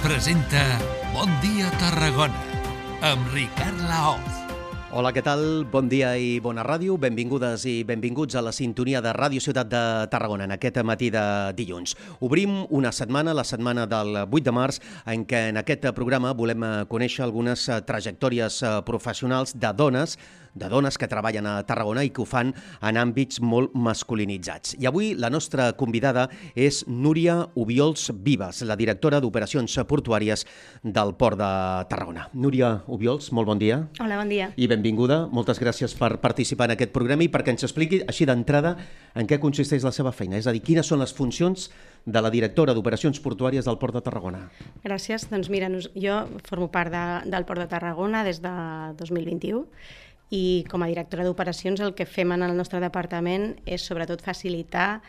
Presenta Bon dia Tarragona amb Ricard Laoz. Hola, què tal? Bon dia i bona ràdio. Benvingudes i benvinguts a la sintonia de Ràdio Ciutat de Tarragona en aquest matí de dilluns. Obrim una setmana, la setmana del 8 de març, en què en aquest programa volem conèixer algunes eh, trajectòries eh, professionals de dones de dones que treballen a Tarragona i que ho fan en àmbits molt masculinitzats. I avui la nostra convidada és Núria Ubiols Vives, la directora d'Operacions Portuàries del Port de Tarragona. Núria Ubiols, molt bon dia. Hola, bon dia. I benvinguda. Moltes gràcies per participar en aquest programa i perquè ens expliqui així d'entrada en què consisteix la seva feina, és a dir, quines són les funcions de la directora d'Operacions Portuàries del Port de Tarragona. Gràcies. Doncs mira, jo formo part de, del Port de Tarragona des de 2021 i com a directora d'operacions el que fem en el nostre departament és sobretot facilitar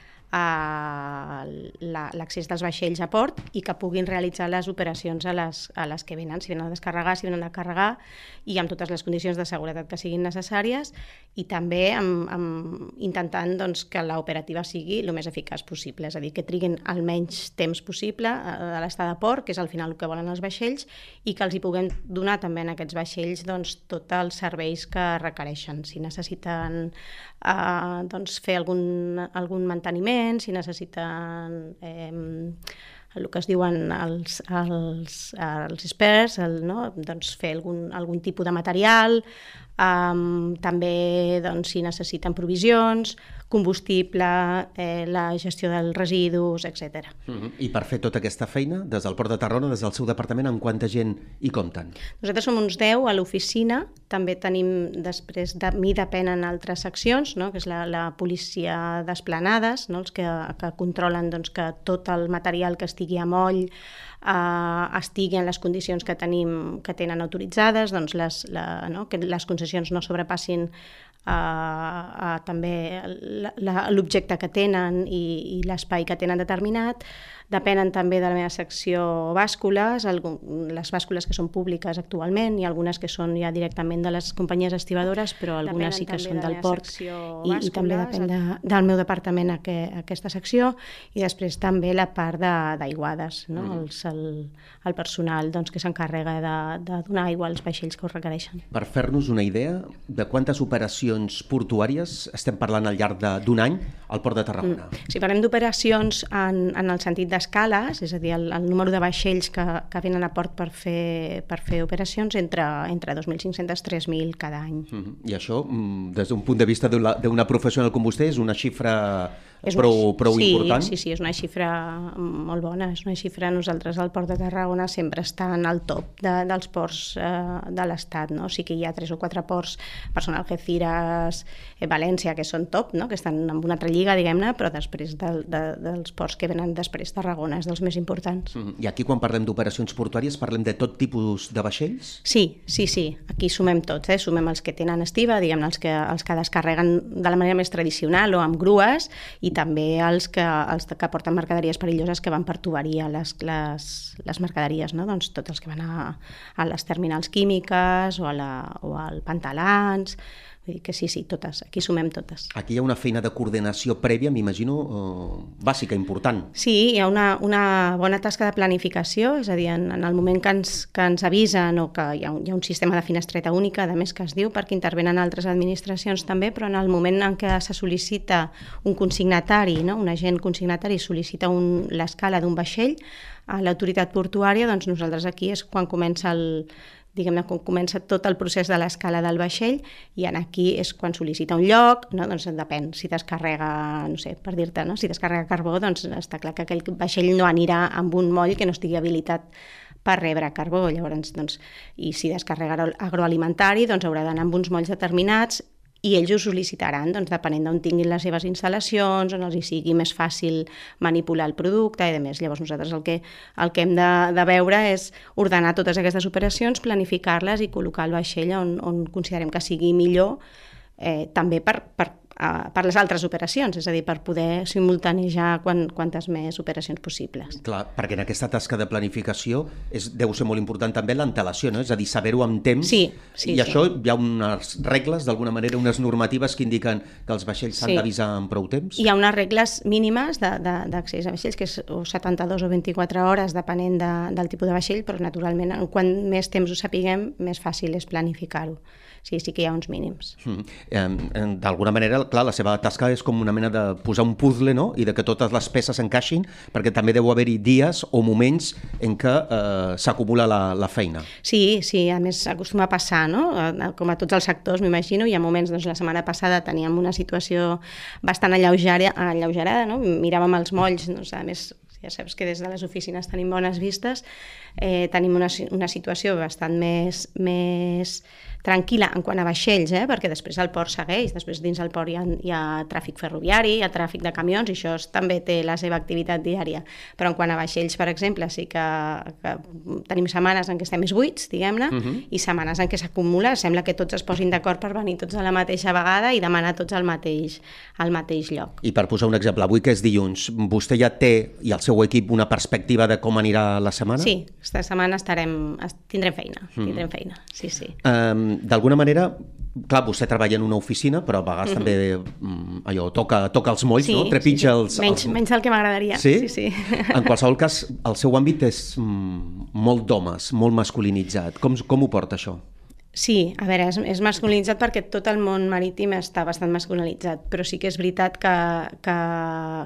l'accés dels vaixells a port i que puguin realitzar les operacions a les, a les que venen, si venen a descarregar, si venen a carregar, i amb totes les condicions de seguretat que siguin necessàries, i també amb, amb intentant doncs, que l'operativa sigui el més eficaç possible, és a dir, que triguin el menys temps possible a, a a port, que és al final el que volen els vaixells, i que els hi puguem donar també en aquests vaixells doncs, tots els serveis que requereixen. Si necessiten eh, doncs, fer algun, algun manteniment, si necessiten eh, el que es diuen els, els, els experts, el, no? doncs fer algun, algun tipus de material, um, també doncs, si necessiten provisions, combustible, eh, la gestió dels residus, etc. Uh -huh. I per fer tota aquesta feina, des del Port de Tarragona, des del seu departament, amb quanta gent hi compten? Nosaltres som uns 10 a l'oficina, també tenim, després de mi depenen altres seccions, no? que és la, la policia d'esplanades, no? els que, que controlen doncs, que tot el material que estigui a moll eh, estigui en les condicions que tenim que tenen autoritzades, doncs les, la, no? que les concessions no sobrepassin a, a també l'objecte que tenen i, i l'espai que tenen determinat. Depenen també de la meva secció bàscules, les bàscules que són públiques actualment i algunes que són ja directament de les companyies estibadores, però algunes Depenen sí que són de del port i, i també depèn de, del meu departament aqu aquesta secció i després també la part de- d'aiguades, no? Mm. Els, el, el personal doncs, que s'encarrega de, de donar aigua als vaixells que ho requereixen. Per fer-nos una idea de quantes operacions portuàries estem parlant al llarg de- d'un any al Port de Tarragona. Si parlem d'operacions en, en el sentit d'escales, és a dir, el, el número de vaixells que, que venen a port per fer, per fer operacions entre, entre 2.500 i 3.000 cada any. Uh -huh. I això, mm, des d'un punt de vista d'una professional com vostè, és una xifra És prou, una, prou sí, important? Sí, sí, és una xifra molt bona. És una xifra, nosaltres al Port de Tarragona sempre està en el top de, dels ports eh, de l'Estat. No? Sí que hi ha tres o quatre ports, personal Algeciras, eh, València, que són top, no? que estan en una altra lliga, diguem-ne, però després de, de, dels ports que venen després, Tarragona és dels més importants. Uh -huh. I aquí, quan parlem d'operacions portuàries, parlem de tot tipus de vaixells? Sí, sí, sí. Aquí sumem tots, eh? sumem els que tenen estiva, diguem els que, els que descarreguen de la manera més tradicional o amb grues i també els que, els que porten mercaderies perilloses que van per tuberia, les, les, les mercaderies, no? doncs tots els que van a, a les terminals químiques o, a la, o al pantalans, vull dir que sí, sí, totes, aquí sumem totes. Aquí hi ha una feina de coordinació prèvia, m'imagino, eh, bàsica, important. Sí, hi ha una, una bona tasca de planificació, és a dir, en, en el moment que ens, que ens avisen o que hi ha, un, hi ha un sistema de finestreta única, a més que es diu, perquè intervenen altres administracions també, però en el moment en què se sol·licita un consignatari, no? un agent consignatari sol·licita un, l'escala d'un vaixell a l'autoritat portuària, doncs nosaltres aquí és quan comença el, diguem-ne, quan comença tot el procés de l'escala del vaixell i en aquí és quan sol·licita un lloc, no? doncs depèn, si descarrega, no sé, per dir-te, no? si descarrega carbó, doncs està clar que aquell vaixell no anirà amb un moll que no estigui habilitat per rebre carbó, llavors, doncs, i si descarrega agro- agroalimentari, doncs haurà d'anar amb uns molls determinats i ells ho sol·licitaran, doncs, depenent d'on tinguin les seves instal·lacions, on els hi sigui més fàcil manipular el producte i demés. Llavors nosaltres el que, el que hem de, de veure és ordenar totes aquestes operacions, planificar-les i col·locar el vaixell on, on considerem que sigui millor, eh, també per, per a, per les altres operacions, és a dir, per poder simultanejar quan, quantes més operacions possibles. Clar, perquè en aquesta tasca de planificació és, deu ser molt important també l'antelació, no? és a dir, saber-ho amb temps. Sí, sí, I sí. això hi ha unes regles, d'alguna manera, unes normatives que indiquen que els vaixells s'han Sí. d'avisar amb prou temps? Hi ha unes regles mínimes d'accés a vaixells, que és o 72 o 24 hores, depenent de, del tipus de vaixell, però naturalment, quan més temps ho sapiguem, més fàcil és planificar-ho. Sí, sí que hi ha uns mínims. Mm. D'alguna manera, clar, la seva tasca és com una mena de posar un puzzle, no?, i de que totes les peces encaixin, perquè també deu haver-hi dies o moments en què eh, s'acumula la, la feina. Sí, sí, a més acostuma a passar, no? Com a tots els sectors, m'imagino, hi ha moments, doncs la setmana passada teníem una situació bastant alleugera, alleugerada, no? Miràvem els molls, doncs, a més, ja saps que des de les oficines tenim bones vistes, eh, tenim una, una situació bastant més, més tranquil·la en quant a vaixells, eh? perquè després el port segueix, després dins el port hi ha, hi ha tràfic ferroviari, hi ha tràfic de camions, i això també té la seva activitat diària. Però en quant a vaixells, per exemple, sí que, que tenim setmanes en què estem més buits, diguem-ne, uh -huh. i setmanes en què s'acumula, sembla que tots es posin d'acord per venir tots a la mateixa vegada i demanar tots al mateix, al mateix lloc. I per posar un exemple, avui que és dilluns, vostè ja té, i el seu equip, una perspectiva de com anirà la setmana? Sí, aquesta setmana estarem, es- tindrem feina, tindrem feina, sí, sí. Um, D'alguna manera, clar, vostè treballa en una oficina, però a vegades també um, allò, toca, toca els molls, no? Trepitja els... Menys, els... menys del que m'agradaria. Sí? sí, sí. En qualsevol cas, el seu àmbit és mm, molt d'homes, molt masculinitzat. Com, com ho porta això? Sí, a veure, és, és masculinitzat perquè tot el món marítim està bastant masculinitzat, però sí que és veritat que, que,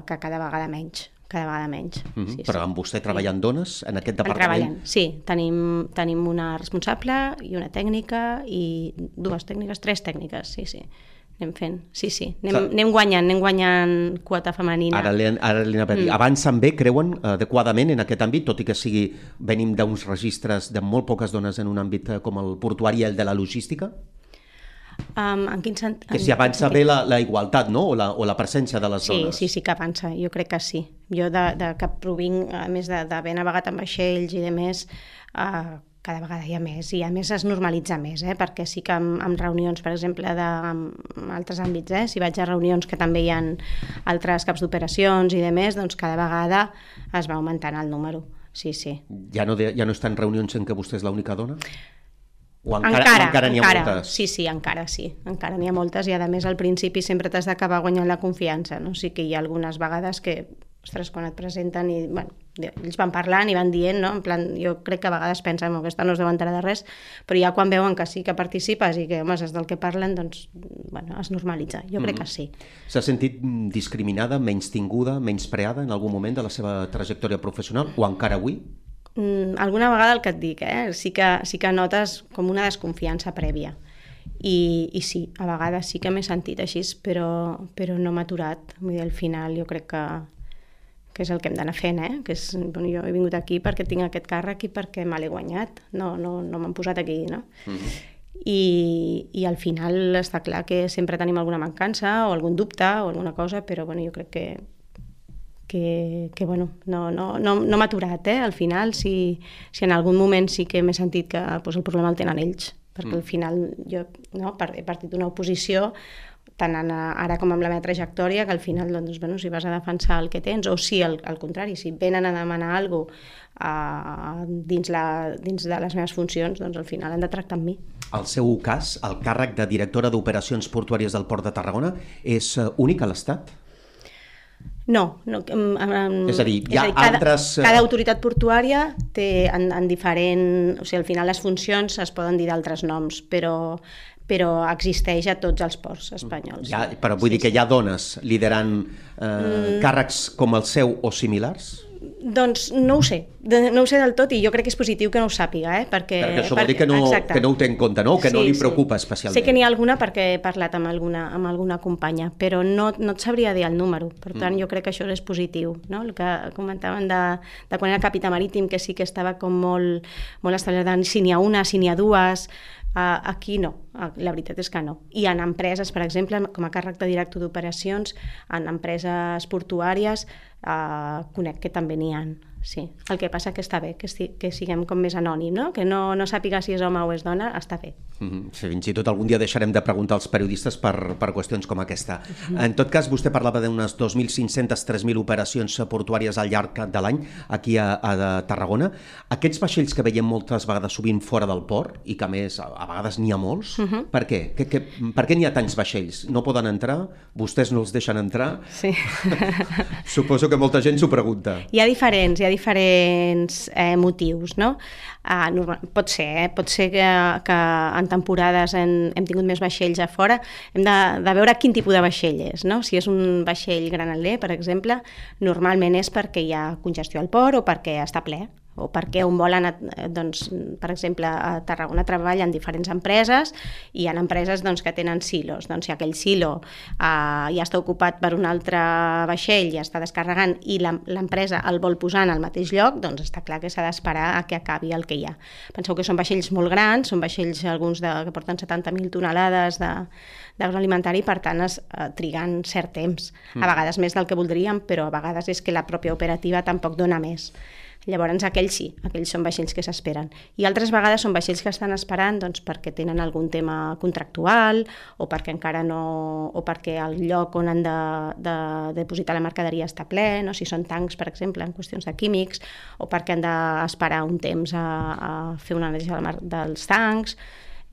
que cada vegada menys, cada vegada menys. Mm -hmm. sí, Però sí. amb vostè treballant dones en aquest En departament? treballant, sí. Tenim, tenim una responsable i una tècnica i dues tècniques, tres tècniques, sí, sí. Anem fent, sí, sí. Anem, Clar. anem guanyant, anem guanyant quota femenina. Ara li, ara li anava a dir, mm. avancen bé, creuen, adequadament en aquest àmbit, tot i que sigui, venim d'uns registres de molt poques dones en un àmbit eh, com el portuari i el de la logística? Um, en quin sent... Que si avança bé la, la igualtat, no?, o la, o la presència de les Sí, dones. sí, sí que avança, jo crec que sí. Jo de, de que provinc, a més d'haver navegat amb vaixells i de més, uh, cada vegada hi ha més, i a més es normalitza més, eh? perquè sí que amb, amb reunions, per exemple, de, amb altres àmbits, eh? si vaig a reunions que també hi ha altres caps d'operacions i de més, doncs cada vegada es va augmentant el número. Sí, sí. Ja no, de, ja no estan reunions en què vostè és l'única dona? O encara, encara, o encara n'hi ha encara. moltes? Sí, sí, encara sí. Encara n'hi ha moltes i a més al principi sempre t'has d'acabar guanyant la confiança, no? Sí que hi ha algunes vegades que, ostres, quan et presenten i, bueno, ells van parlant i van dient, no? En plan, jo crec que a vegades pensen que aquesta no es deu enterar de res, però ja quan veuen que sí que participes i que, home, saps del que parlen, doncs, bueno, es normalitza. Jo crec que sí. S'ha sentit mm, discriminada, menys tinguda, menys preada en algun moment de la seva trajectòria professional, o encara avui? Mm, alguna vegada el que et dic, eh? sí, que, sí que notes com una desconfiança prèvia. I, i sí, a vegades sí que m'he sentit així, però, però no m'ha aturat. Vull dir, al final jo crec que, que és el que hem d'anar fent, eh? que és, bueno, jo he vingut aquí perquè tinc aquest càrrec i perquè me l'he guanyat, no, no, no m'han posat aquí, no? Mm -hmm. I, I al final està clar que sempre tenim alguna mancança o algun dubte o alguna cosa, però bueno, jo crec que, que, que bueno, no, no, no, no m'ha aturat, eh? Al final, si, si en algun moment sí que m'he sentit que pues, el problema el tenen ells, perquè mm. al final jo no, he partit d'una oposició tant en, ara com amb la meva trajectòria, que al final, doncs, bueno, si vas a defensar el que tens, o si, al, al contrari, si venen a demanar alguna cosa uh, dins, la, dins de les meves funcions, doncs al final han de tractar amb mi. El seu cas, el càrrec de directora d'operacions portuàries del Port de Tarragona, és eh, únic a l'Estat? No, no um, um, És a dir, hi ha és a dir, cada, altres, eh, Cada autoritat portuària té en, en diferent... O sigui, al final les funcions es poden dir d'altres noms, però, però existeix a tots els ports espanyols. Ja, però vull sí, dir que hi ha dones liderant eh, mm. càrrecs com el seu o similars? Doncs no ho sé, de, no ho sé del tot i jo crec que és positiu que no ho sàpiga, eh? perquè... Perquè això vol dir que no, que no ho té en compte, no? Que sí, no li preocupa sí. especialment. Sé que n'hi ha alguna perquè he parlat amb alguna, amb alguna companya, però no, no et sabria dir el número, per tant mm. jo crec que això és positiu, no? El que comentaven de, de quan era capità marítim, que sí que estava com molt, molt establert si n'hi ha una, si n'hi ha dues, Uh, aquí no, la veritat és que no. I en empreses, per exemple, com a càrrec de director d'operacions, en empreses portuàries, uh, conec que també n'hi ha. Sí. El que passa que està bé, que, si, que siguem com més anònim, no? Que no, no sàpiga si és home o és dona, està bé. Mm -hmm. sí, fins i tot algun dia deixarem de preguntar als periodistes per, per qüestions com aquesta. Mm -hmm. En tot cas, vostè parlava d'unes 2.500-3.000 operacions portuàries al llarg de l'any aquí a, a Tarragona. Aquests vaixells que veiem moltes vegades sovint fora del port i que a més a, a vegades n'hi ha molts, mm -hmm. per què? Que, que, per què n'hi ha tants vaixells? No poden entrar? Vostès no els deixen entrar? Sí. Suposo que molta gent s'ho pregunta. Hi ha diferents, hi ha diferents eh, motius, no? Uh, normal, pot ser, eh? pot ser que, que en temporades hem, hem tingut més vaixells a fora. Hem de, de veure quin tipus de vaixell és, no? Si és un vaixell granaler, per exemple, normalment és perquè hi ha congestió al port o perquè està ple o perquè on volen, eh, doncs, per exemple, a Tarragona treballen diferents empreses i hi ha empreses doncs, que tenen silos. Doncs si aquell silo eh, ja està ocupat per un altre vaixell, ja està descarregant i l'empresa el vol posar en el mateix lloc, doncs està clar que s'ha d'esperar a que acabi el que hi ha. Penseu que són vaixells molt grans, són vaixells alguns de, que porten 70.000 tonelades de, d'agroalimentari, per tant es eh, triguen cert temps, mm. a vegades més del que voldríem, però a vegades és que la pròpia operativa tampoc dona més. Llavors aquells sí, aquells són vaixells que s'esperen. I altres vegades són vaixells que estan esperant doncs, perquè tenen algun tema contractual o perquè encara no... o perquè el lloc on han de, de, de depositar la mercaderia està ple, no? si són tancs, per exemple, en qüestions de químics, o perquè han d'esperar un temps a, a fer una anàlisi dels tancs,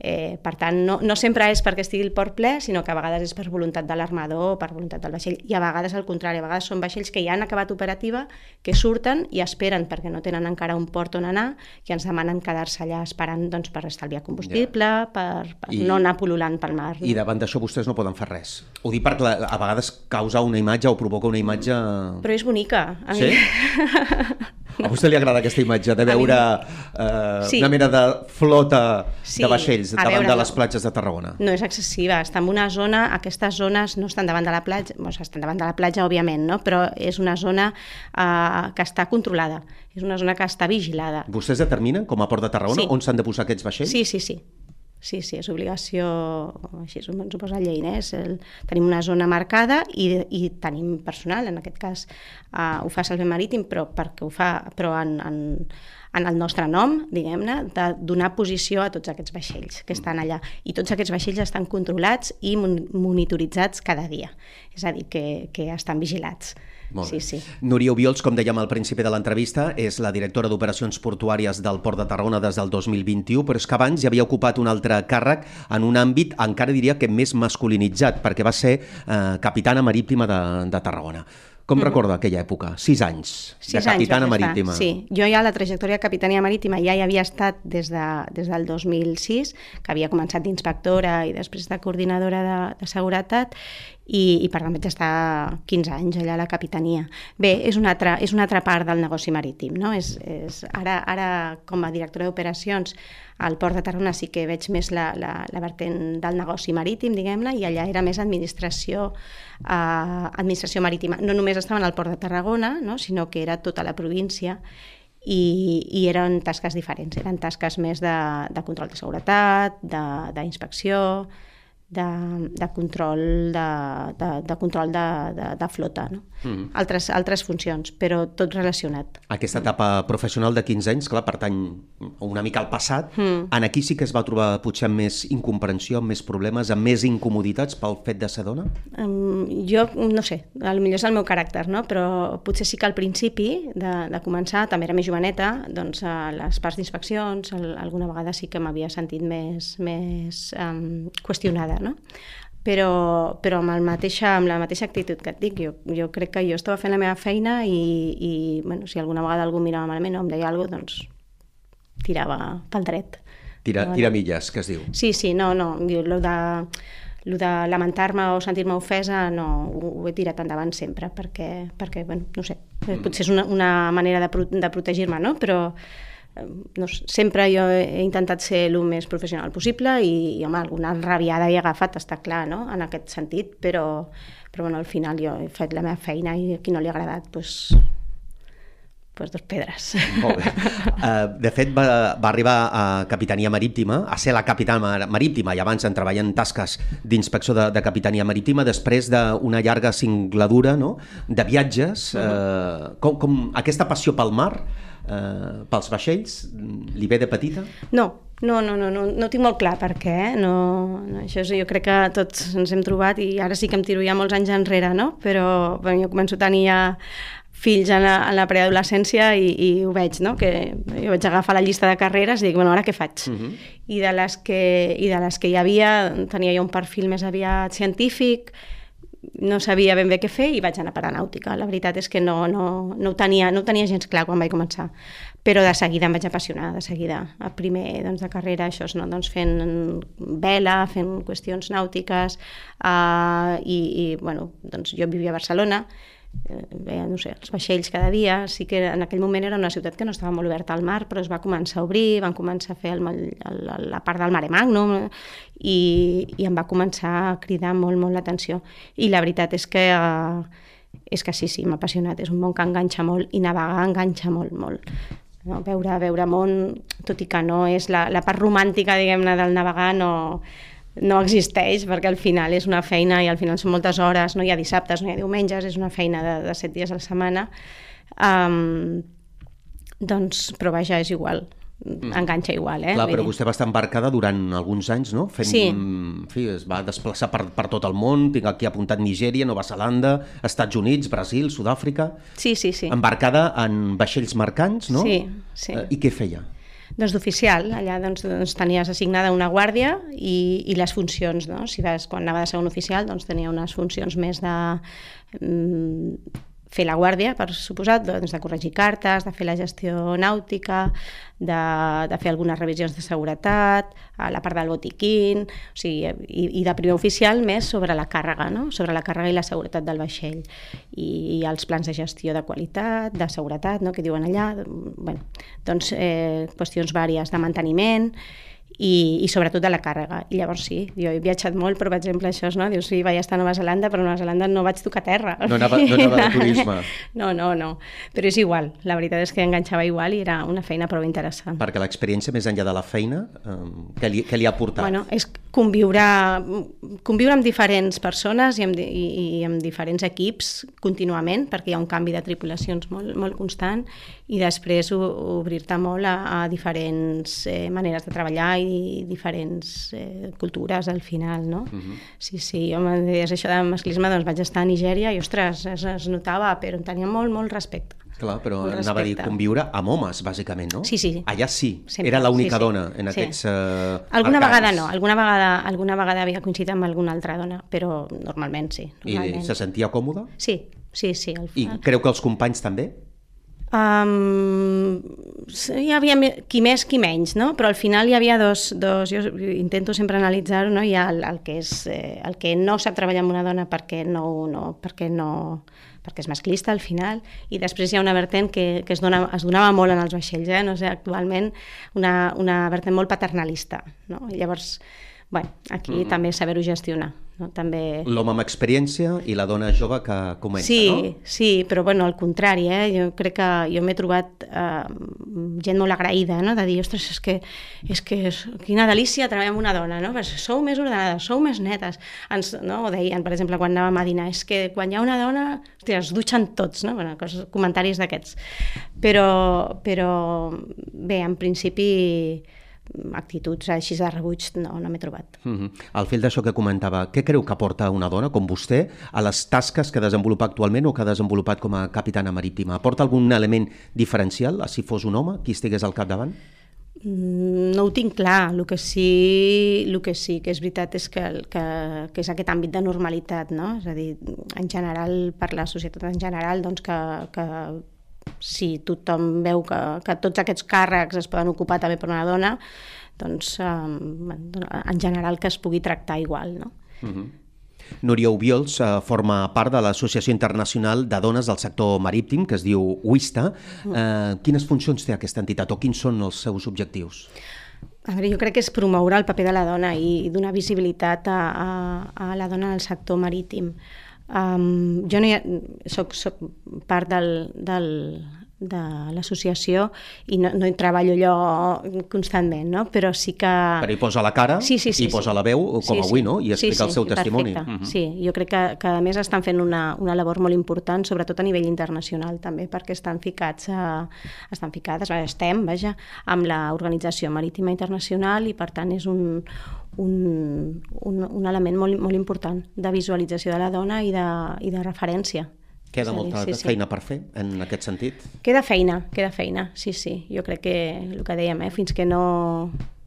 Eh, per tant, no, no sempre és perquè estigui el port ple, sinó que a vegades és per voluntat de l'armador per voluntat del vaixell. I a vegades al contrari, a vegades són vaixells que ja han acabat operativa, que surten i esperen perquè no tenen encara un port on anar i ens demanen quedar-se allà esperant doncs, per estalviar combustible, ja. per, per I, no anar pol·lulant pel mar. I davant d'això vostès no poden fer res. Ho dic perquè a vegades causa una imatge o provoca una imatge... Però és bonica. A sí? A vostè li agrada aquesta imatge de veure eh, sí. una mena de flota sí. de vaixells davant veure, de les platges de Tarragona? No és excessiva, està en una zona, aquestes zones no estan davant de la platja, bueno, estan davant de la platja, òbviament, no? però és una zona eh, que està controlada, és una zona que està vigilada. Vostès determinen, com a Port de Tarragona, sí. on s'han de posar aquests vaixells? Sí, sí, sí. Sí, sí, és obligació, així ens ho posa llei, eh? és el, tenim una zona marcada i, i tenim personal, en aquest cas uh, ho fa Salve Marítim, però perquè ho fa però en, en, en el nostre nom, diguem-ne, de donar posició a tots aquests vaixells que estan allà. I tots aquests vaixells estan controlats i monitoritzats cada dia, és a dir, que, que estan vigilats. Molt sí, sí. Núria Obiols, com dèiem al principi de l'entrevista, és la directora d'Operacions Portuàries del Port de Tarragona des del 2021, però és que abans ja havia ocupat un altre càrrec en un àmbit, encara diria que més masculinitzat, perquè va ser eh, capitana marítima de, de Tarragona. Com mm. recorda aquella època? Sis anys Sis de capitana anys marítima. Sí, jo ja la trajectòria de capitania marítima ja hi havia estat des, de, des del 2006, que havia començat d'inspectora i després de coordinadora de, de seguretat, i, i per tant vaig estar 15 anys allà a la capitania. Bé, és una altra, és una altra part del negoci marítim. No? És, és, ara, ara, com a directora d'operacions, al Port de Tarragona sí que veig més la, la, la vertent del negoci marítim, diguem-ne, i allà era més administració, eh, administració marítima. No només estaven al Port de Tarragona, no? sinó que era tota la província, i, i eren tasques diferents, eren tasques més de, de control de seguretat, d'inspecció, de, de control de, de, de control de, de, de flota, no? Mm altres, altres funcions, però tot relacionat. Aquesta etapa professional de 15 anys, clar, pertany una mica al passat. Mm. En aquí sí que es va trobar potser amb més incomprensió, amb més problemes, amb més incomoditats pel fet de ser dona? Um, jo no sé, potser és el meu caràcter, no? però potser sí que al principi de, de començar, també era més joveneta, doncs a les parts d'inspeccions, alguna vegada sí que m'havia sentit més, més um, qüestionada no? Però, però amb, el mateixa, amb la mateixa actitud que et dic, jo, jo crec que jo estava fent la meva feina i, i bueno, si alguna vegada algú mirava malament o em deia alguna cosa, doncs tirava pel dret. Tira, tira milles, que es diu. Sí, sí, no, no, jo, lo de, lo de lamentar-me o sentir-me ofesa no, ho, ho he tirat endavant sempre perquè, perquè bueno, no sé, mm. potser és una, una manera de, de protegir-me, no? però no, sempre jo he intentat ser el més professional possible i, i home, alguna rabiada he agafat, està clar, no?, en aquest sentit, però, però bueno, al final jo he fet la meva feina i a qui no li ha agradat, doncs, pues dos pedres. Molt bé. Uh, de fet, va, va arribar a Capitania Marítima, a ser la capitana marítima i abans en treballar en tasques d'inspecció de, de Capitania Marítima després d'una llarga singladura no? de viatges. Uh, com, com aquesta passió pel mar, uh, pels vaixells, li ve de petita? No, no, no, no, no, no tinc molt clar per què. No, no, això és, jo crec que tots ens hem trobat i ara sí que em tiro ja molts anys enrere, no? però bueno, jo començo a tenir ja fills en la, en la preadolescència i, i ho veig, no? que jo vaig agafar la llista de carreres i dic, bueno, ara què faig? Uh mhm. -huh. I, de les que, I de les que hi havia, tenia jo un perfil més aviat científic, no sabia ben bé què fer i vaig anar per a nàutica. La veritat és que no, no, no, ho tenia, no ho tenia gens clar quan vaig començar, però de seguida em vaig apassionar, de seguida. A primer doncs, de carrera, això, no? doncs, fent vela, fent qüestions nàutiques, uh, i, i bueno, doncs, jo vivia a Barcelona, veia, no sé, els vaixells cada dia, sí que en aquell moment era una ciutat que no estava molt oberta al mar, però es va començar a obrir, van començar a fer el, el, la part del mare magnum i, i em va començar a cridar molt, molt l'atenció. I la veritat és que, eh, és que sí, sí, m'ha apassionat, és un món que enganxa molt i navegar enganxa molt, molt. No? Veure, veure món, tot i que no és la, la part romàntica, diguem-ne, del navegar, no, no existeix perquè al final és una feina i al final són moltes hores, no hi ha dissabtes, no hi ha diumenges, és una feina de, de set dies a la setmana. Um, doncs, però vaja, és igual, mm. enganxa igual, eh? Clar, però vostè va estar embarcada durant alguns anys, no? Fent, sí. En fi, es va desplaçar per, per tot el món, tinc aquí apuntat Nigèria, Nova Zelanda, Estats Units, Brasil, Sud-àfrica... Sí, sí, sí. Embarcada en vaixells mercants, no? Sí, sí. Eh, I què feia? Doncs d'oficial, allà doncs, doncs tenies assignada una guàrdia i, i les funcions, no? Si vas, quan anava de segon oficial, doncs tenia unes funcions més de... Mm, fer la guàrdia, per suposat, doncs de corregir cartes, de fer la gestió nàutica, de, de fer algunes revisions de seguretat, a la part del botiquín, o sigui, i, i de primer oficial més sobre la càrrega, no? sobre la càrrega i la seguretat del vaixell, i, i els plans de gestió de qualitat, de seguretat, no? que diuen allà, bueno, doncs eh, qüestions vàries de manteniment, i, i sobretot de la càrrega. I llavors sí, jo he viatjat molt, però per exemple això, no? Dius, sí, vaig estar a Nova Zelanda, però a Nova Zelanda no vaig tocar terra. No anava, no anava de turisme. No, no, no. Però és igual, la veritat és que enganxava igual i era una feina prou interessant. Perquè l'experiència més enllà de la feina, eh, què, li, què li ha portat? Bueno, és conviure, conviure amb diferents persones i amb, i, i amb diferents equips contínuament, perquè hi ha un canvi de tripulacions molt, molt constant, i després obrir-te molt a, a diferents eh, maneres de treballar i diferents eh, cultures al final, no? Uh -huh. Sí, sí, jo em deies això de masclisme, doncs vaig estar a Nigèria i, ostres, es, es notava, però em tenia molt, molt respecte. Clar, però anava a dir conviure amb homes, bàsicament, no? Sí, sí. Allà sí, Sempre. era l'única sí, sí. dona en sí. aquests uh, Alguna arcans. vegada no, alguna vegada, alguna vegada havia coincidit amb alguna altra dona, però normalment sí. Normalment. I se sentia còmoda? Sí, sí, sí. Al... I creu que els companys també? Um, hi havia qui més, qui menys, no? però al final hi havia dos, dos jo intento sempre analitzar-ho, no? hi ha el, el, que és, eh, el que no sap treballar amb una dona perquè no, no, perquè no, perquè és masclista al final, i després hi ha una vertent que, que es, dona, es donava molt en els vaixells, eh? no sé, actualment una, una vertent molt paternalista. No? I llavors, bueno, aquí mm. també saber-ho gestionar. No? També... L'home amb experiència i la dona jove que comença, sí, no? Sí, però bueno, al contrari, eh? jo crec que jo m'he trobat eh, gent molt agraïda, no? de dir, ostres, és que, és que és, quina delícia treballar amb una dona, no? Però sou més ordenades, sou més netes. Ens, no? O deien, per exemple, quan anàvem a dinar, és que quan hi ha una dona, hòstia, es dutxen tots, no? Bueno, coses, comentaris d'aquests. Però, però bé, en principi actituds així de rebuig no, no m'he trobat. Mm -hmm. Al fil d'això que comentava, què creu que porta una dona com vostè a les tasques que desenvolupa actualment o que ha desenvolupat com a capitana marítima? Aporta algun element diferencial a si fos un home qui estigués al capdavant? Mm, no ho tinc clar, el que sí, el que, sí que és veritat és que, que, que és aquest àmbit de normalitat, no? és a dir, en general, per la societat en general, doncs que, que si tothom veu que, que tots aquests càrrecs es poden ocupar també per una dona, doncs eh, en general que es pugui tractar igual. No? Uh mhm. -huh. Núria Ubiols eh, forma part de l'Associació Internacional de Dones del Sector Marítim, que es diu WISTA. Mm. Eh, quines funcions té aquesta entitat o quins són els seus objectius? A veure, jo crec que és promoure el paper de la dona i donar visibilitat a, a, a la dona en el sector marítim. Um, jo no ha, soc, soc part del, del, de l'associació i no, no hi treballo allò constantment, no? però sí que... Però hi posa la cara sí, sí, sí, i posa sí. la veu, com sí, avui, sí. no? I explica sí, sí, el seu testimoni. Perfecte. Uh -huh. Sí, jo crec que, que a més estan fent una, una labor molt important, sobretot a nivell internacional també, perquè estan ficats a, estan ficades, estem, vaja, amb l'Organització Marítima Internacional i per tant és un, un, un, un element molt, molt important de visualització de la dona i de, i de referència. Queda dir, molta sí, sí. feina per fer en aquest sentit? Queda feina, queda feina, sí, sí. Jo crec que el que dèiem, eh, fins que no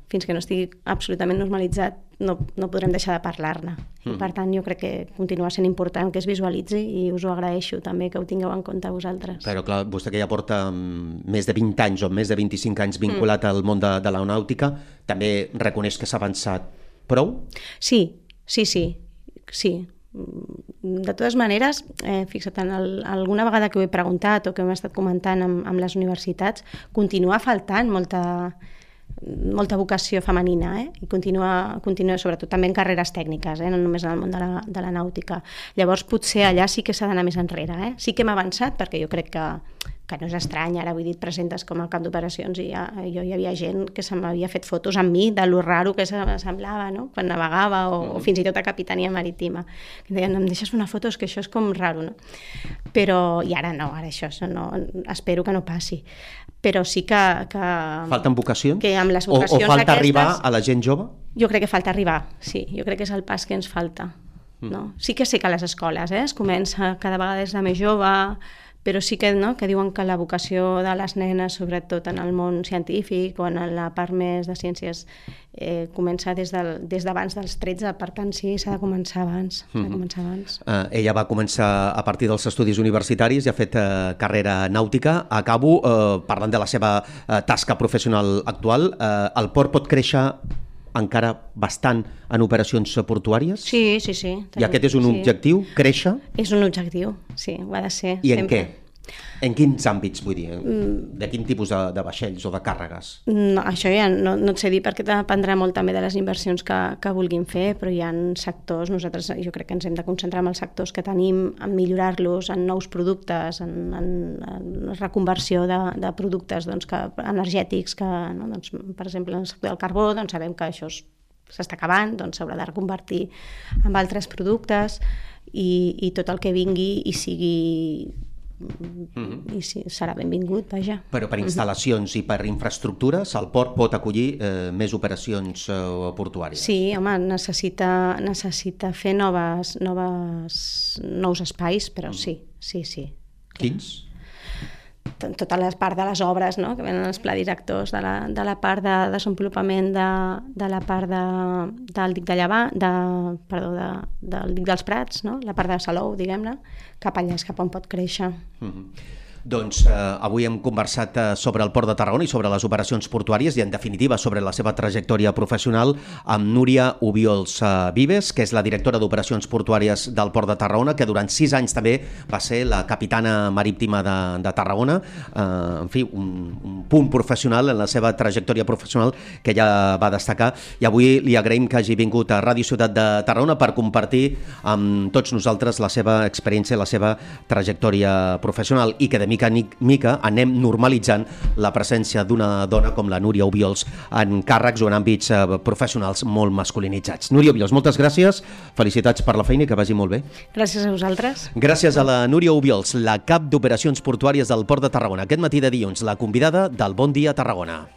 fins que no estigui absolutament normalitzat no, no podrem deixar de parlar-ne. Mm. I per tant jo crec que continua sent important que es visualitzi i us ho agraeixo també que ho tingueu en compte vosaltres. Però clar, vostè que ja porta mm, més de 20 anys o més de 25 anys vinculat mm. al món de, de l'aeronàutica, també reconeix que s'ha avançat prou? Sí, sí, sí, sí. De totes maneres, eh, fixa't, en el, alguna vegada que ho he preguntat o que hem estat comentant amb, amb les universitats, continua faltant molta, molta vocació femenina eh? i continua, continua sobretot també en carreres tècniques, eh? no només en el món de la, de la nàutica. Llavors potser allà sí que s'ha d'anar més enrere. Eh? Sí que hem avançat perquè jo crec que, que no és estrany, ara vull dir, presentes com a cap d'operacions i ja, jo hi havia gent que se m'havia fet fotos amb mi de lo raro que se semblava no? quan navegava o, o fins i tot a capitania marítima. Que deien, em deixes una foto, és que això és com raro, no? Però, i ara no, ara això, això no, espero que no passi. Però sí que... que Falten vocacions? Que amb les o, vocacions o falta aquestes, arribar a la gent jove? Jo crec que falta arribar, sí. Jo crec que és el pas que ens falta. No? Sí que sé que a les escoles eh, es comença cada vegada des de més jove, però sí que, no, que diuen que la vocació de les nenes, sobretot en el món científic o en la part més de ciències, eh, comença des del, des d'abans dels 13, per tant sí, s'ha de començar abans. S'ha de començar abans. Uh, ella va començar a partir dels estudis universitaris i ha fet uh, carrera nàutica. Acabo uh, parlant de la seva uh, tasca professional actual. Uh, el port pot créixer encara bastant en operacions portuàries? Sí, sí, sí. I aquest és un sí. objectiu, créixer? És un objectiu, sí, ho ha de ser. I en sempre. què? En quins àmbits, vull dir? De quin tipus de, de vaixells o de càrregues? No, això ja no, no et sé dir perquè dependrà molt també de les inversions que, que vulguin fer, però hi ha sectors, nosaltres jo crec que ens hem de concentrar en els sectors que tenim, en millorar-los, en nous productes, en, en, en reconversió de, de productes doncs, que, energètics, que, no, doncs, per exemple, en el sector del carbó doncs, sabem que això s'està acabant, doncs s'haurà de reconvertir en altres productes i, i tot el que vingui i sigui Mm -hmm. i sí, serà benvingut, vaja. Però per instal·lacions mm -hmm. i per infraestructures el port pot acollir eh, més operacions eh, portuàries? Sí, home, necessita, necessita fer noves, noves, nous espais, però mm -hmm. sí, sí, sí. Quins? Tota la part de les obres no? que venen els pla directors, de la, de la part de desenvolupament de, de la part de, del dic de Llevant, de, perdó, de, del dic dels Prats, no? la part de Salou, diguem-ne, cap allà és cap on pot créixer. Mm -hmm. Doncs eh, avui hem conversat eh, sobre el Port de Tarragona i sobre les operacions portuàries i, en definitiva, sobre la seva trajectòria professional amb Núria Ubiols eh, Vives, que és la directora d'operacions portuàries del Port de Tarragona, que durant sis anys també va ser la capitana marítima de, de Tarragona. Eh, en fi, un, un punt professional en la seva trajectòria professional que ja va destacar. I avui li agraïm que hagi vingut a Ràdio Ciutat de Tarragona per compartir amb tots nosaltres la seva experiència, la seva trajectòria professional i que de mica en mica anem normalitzant la presència d'una dona com la Núria Ubiols en càrrecs o en àmbits eh, professionals molt masculinitzats. Núria Ubiols, moltes gràcies, felicitats per la feina i que vagi molt bé. Gràcies a vosaltres. Gràcies a la Núria Ubiols, la cap d'operacions portuàries del Port de Tarragona. Aquest matí de dilluns, la convidada del Bon Dia Tarragona.